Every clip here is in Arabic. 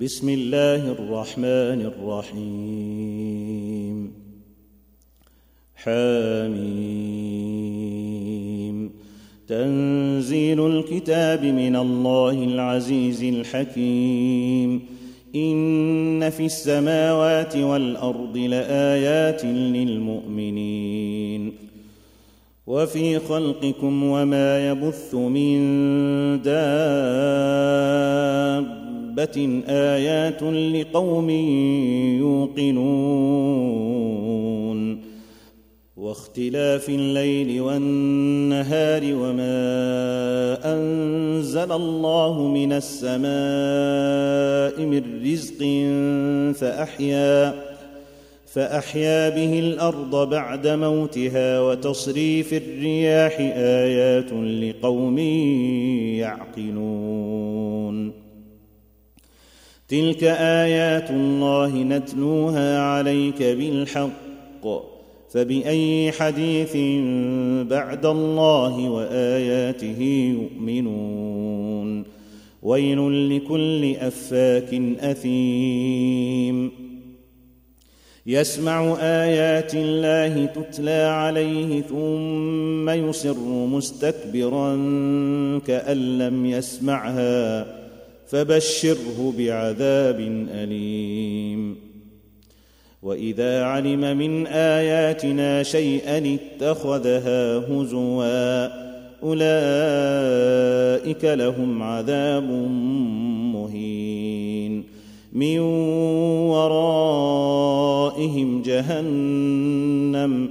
بسم الله الرحمن الرحيم. حميم. تنزيل الكتاب من الله العزيز الحكيم. إن في السماوات والأرض لآيات للمؤمنين. وفي خلقكم وما يبث من دابة. دابه ايات لقوم يوقنون واختلاف الليل والنهار وما انزل الله من السماء من رزق فاحيا فاحيا به الأرض بعد موتها وتصريف الرياح ايات لقوم يعقلون تلك ايات الله نتلوها عليك بالحق فباي حديث بعد الله واياته يؤمنون ويل لكل افاك اثيم يسمع ايات الله تتلى عليه ثم يصر مستكبرا كان لم يسمعها فبشره بعذاب أليم. وإذا علم من آياتنا شيئا اتخذها هزوا أولئك لهم عذاب مهين. من ورائهم جهنم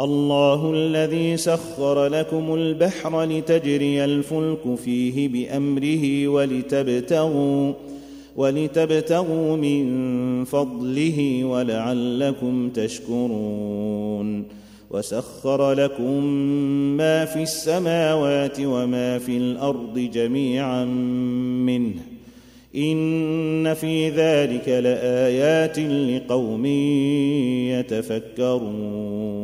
الله الذي سخر لكم البحر لتجري الفلك فيه بأمره ولتبتغوا ولتبتغوا من فضله ولعلكم تشكرون. وسخر لكم ما في السماوات وما في الأرض جميعا منه. إن في ذلك لآيات لقوم يتفكرون.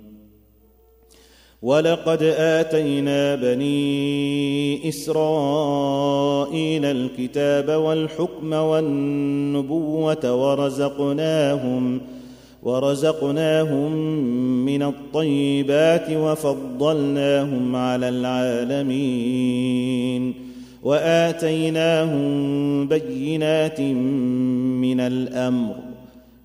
ولقد آتينا بني إسرائيل الكتاب والحكم والنبوة ورزقناهم ورزقناهم من الطيبات وفضلناهم على العالمين وآتيناهم بينات من الأمر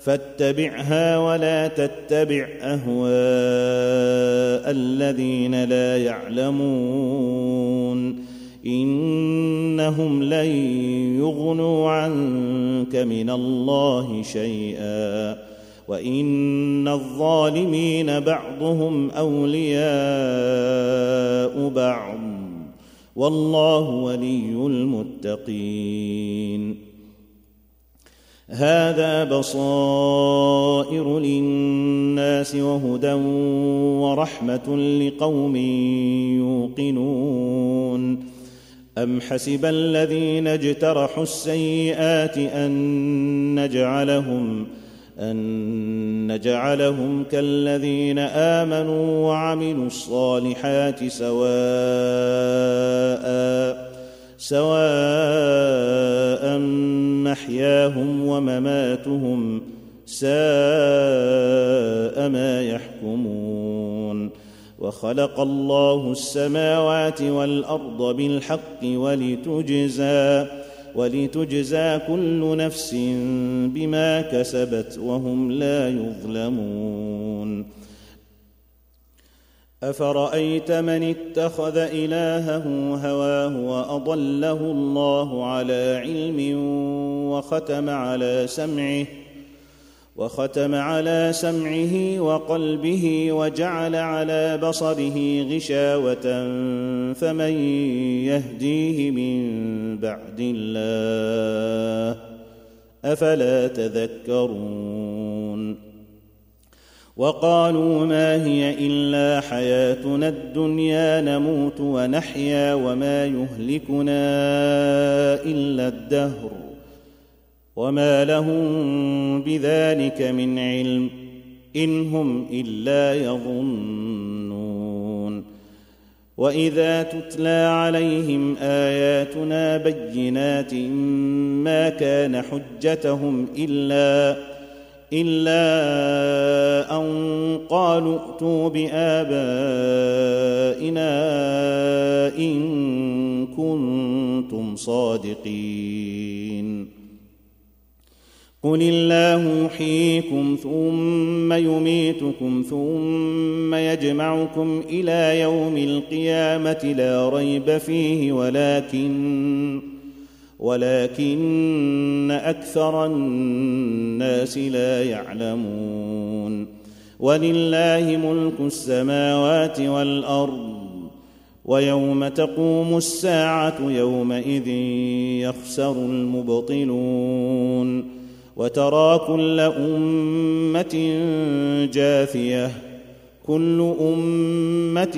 فاتبعها ولا تتبع أهواء الذين لا يعلمون. إنهم لن يغنوا عنك من الله شيئا. وإن الظالمين بعضهم أولياء بعض. والله ولي المتقين. هذا بصائر للناس وهدى ورحمة لقوم يوقنون. أم حسب الذين اجترحوا السيئات أن نجعلهم أن نجعلهم كالذين آمنوا وعملوا الصالحات سواء سواء محياهم ومماتهم ساء ما يحكمون. وخلق الله السماوات والأرض بالحق ولتجزى ولتجزى كل نفس بما كسبت وهم لا يظلمون. أفرأيت من اتخذ إلهه هواه وأضله الله على علم وختم على سمعه وختم على سمعه وقلبه وجعل على بصره غشاوة فمن يهديه من بعد الله؟ أفلا تذكرون؟ وقالوا ما هي إلا حياتنا الدنيا نموت ونحيا وما يهلكنا إلا الدهر وما لهم بذلك من علم إن هم إلا يظنون وإذا تتلى عليهم آياتنا بينات ما كان حجتهم إلا إلا قالوا ائتوا بآبائنا إن كنتم صادقين. قل الله يحييكم ثم يميتكم ثم يجمعكم إلى يوم القيامه لا ريب فيه ولكن ولكن أكثر الناس لا يعلمون. ولله ملك السماوات والأرض ويوم تقوم الساعة يومئذ يخسر المبطلون وترى كل أمة جاثية كل أمة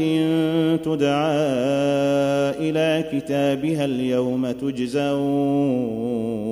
تدعى إلى كتابها اليوم تجزون.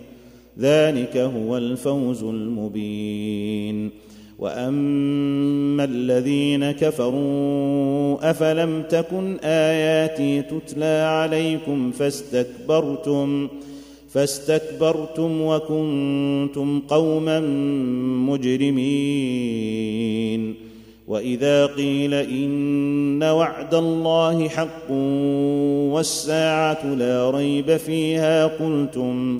ذلك هو الفوز المبين. وأما الذين كفروا أفلم تكن آياتي تتلى عليكم فاستكبرتم فاستكبرتم وكنتم قوما مجرمين. وإذا قيل إن وعد الله حق والساعة لا ريب فيها قلتم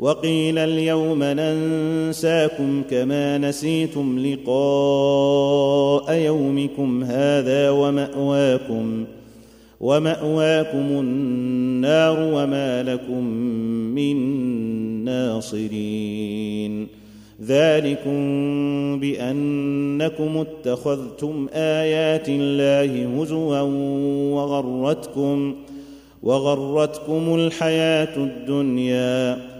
وقيل اليوم ننساكم كما نسيتم لقاء يومكم هذا ومأواكم ومأواكم النار وما لكم من ناصرين. ذلكم بأنكم اتخذتم آيات الله هزوا وغرتكم وغرتكم الحياة الدنيا